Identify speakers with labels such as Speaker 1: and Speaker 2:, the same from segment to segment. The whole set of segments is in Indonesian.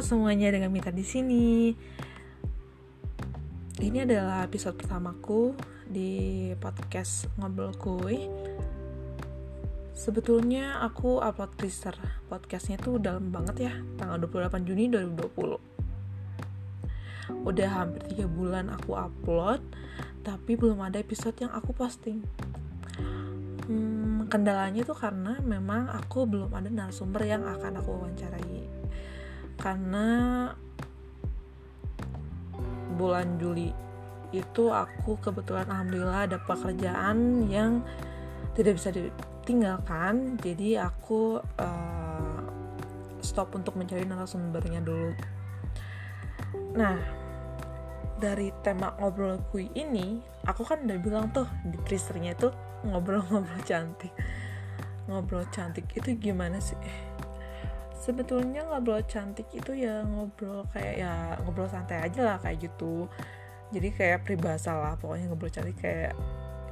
Speaker 1: semuanya dengan Mita di sini. Ini adalah episode pertamaku di podcast ngobrol kue. Sebetulnya aku upload teaser podcastnya tuh dalam banget ya, tanggal 28 Juni 2020. Udah hampir 3 bulan aku upload, tapi belum ada episode yang aku posting. Hmm, kendalanya tuh karena memang aku belum ada narasumber yang akan aku wawancarai karena bulan Juli itu aku kebetulan alhamdulillah ada pekerjaan yang tidak bisa ditinggalkan. Jadi aku uh, stop untuk mencari narasumbernya dulu. Nah dari tema ngobrol kui ini aku kan udah bilang tuh di teasernya itu ngobrol-ngobrol cantik. Ngobrol cantik itu gimana sih sebetulnya ngobrol cantik itu ya ngobrol kayak ya ngobrol santai aja lah kayak gitu. Jadi kayak peribahasa lah pokoknya ngobrol cantik kayak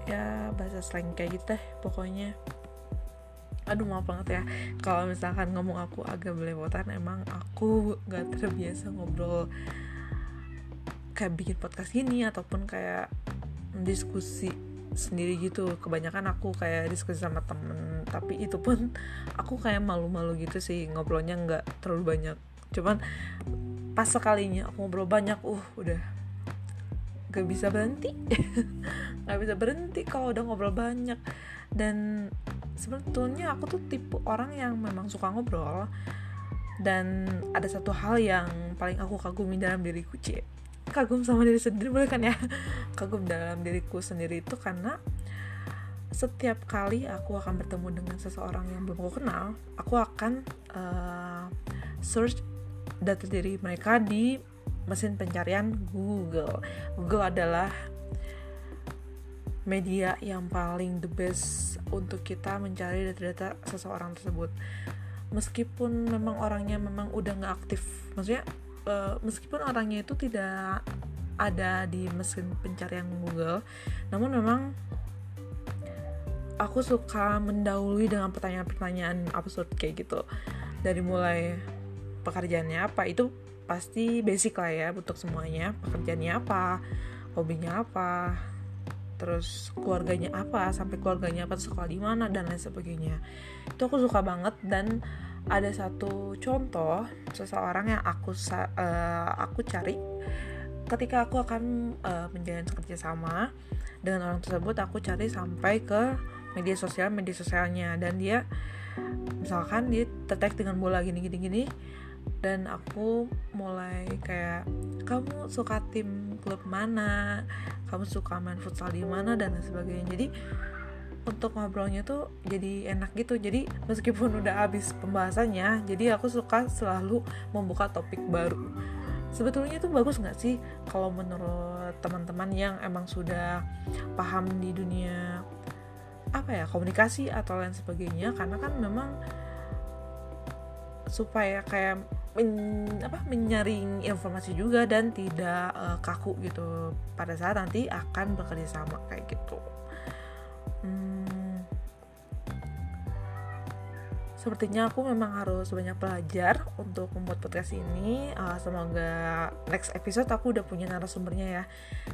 Speaker 1: ya bahasa slang kayak gitu deh pokoknya. Aduh maaf banget ya. Kalau misalkan ngomong aku agak belepotan emang aku gak terbiasa ngobrol kayak bikin podcast gini ataupun kayak diskusi sendiri gitu. Kebanyakan aku kayak diskusi sama temen tapi itu pun aku kayak malu-malu gitu sih ngobrolnya nggak terlalu banyak. Cuman pas sekalinya aku ngobrol banyak uh udah gak bisa berhenti. Gak bisa berhenti kalau udah ngobrol banyak. Dan sebetulnya aku tuh tipe orang yang memang suka ngobrol. Dan ada satu hal yang paling aku kagumi dalam diriku cie kagum sama diri sendiri boleh kan ya? Kagum dalam diriku sendiri itu karena setiap kali aku akan bertemu dengan seseorang yang belum aku kenal aku akan uh, search data diri mereka di mesin pencarian Google. Google adalah media yang paling the best untuk kita mencari data-data seseorang tersebut. Meskipun memang orangnya memang udah nggak aktif maksudnya uh, meskipun orangnya itu tidak ada di mesin pencarian Google namun memang aku suka mendahului dengan pertanyaan-pertanyaan absurd kayak gitu. Dari mulai pekerjaannya apa itu pasti basic lah ya untuk semuanya. Pekerjaannya apa hobinya apa terus keluarganya apa sampai keluarganya apa sekolah di mana dan lain sebagainya. Itu aku suka banget dan ada satu contoh seseorang yang aku uh, aku cari ketika aku akan uh, menjalin kerja sama dengan orang tersebut aku cari sampai ke media sosial media sosialnya. Dan dia misalkan dia tertarik dengan bola gini gini gini dan aku mulai kayak kamu suka tim klub mana? Kamu suka main futsal di mana? dan sebagainya. Jadi untuk ngobrolnya tuh jadi enak gitu. Jadi meskipun udah habis pembahasannya jadi aku suka selalu membuka topik baru. Sebetulnya itu bagus nggak sih kalau menurut teman-teman yang emang sudah paham di dunia apa ya komunikasi atau lain sebagainya? Karena kan memang supaya kayak men, apa menyaring informasi juga dan tidak uh, kaku gitu. Pada saat nanti akan bekerja sama kayak gitu. Hmm, sepertinya aku memang harus banyak belajar untuk membuat podcast ini. Uh, semoga next episode aku udah punya narasumbernya ya.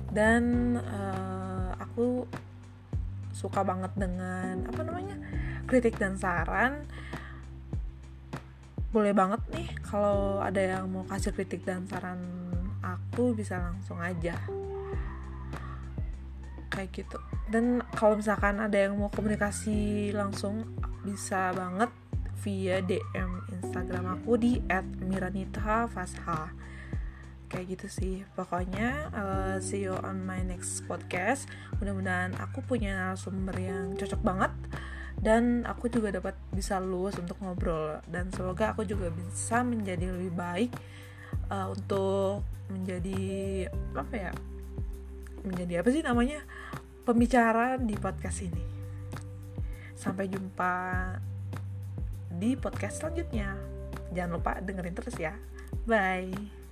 Speaker 1: Dan uh, aku suka banget dengan apa namanya kritik dan saran. Boleh banget nih kalau ada yang mau kasih kritik dan saran aku bisa langsung aja. Kayak gitu. Dan kalau misalkan ada yang mau komunikasi langsung bisa banget via DM Instagram aku di @miranita_fasha kayak gitu sih. Pokoknya uh, see you on my next podcast. Mudah-mudahan aku punya narasumber yang cocok banget. Dan aku juga dapat bisa luas untuk ngobrol. Dan semoga aku juga bisa menjadi lebih baik uh, untuk menjadi apa ya menjadi apa sih namanya pembicara di podcast ini. Sampai jumpa di podcast selanjutnya. Jangan lupa dengerin terus ya. Bye.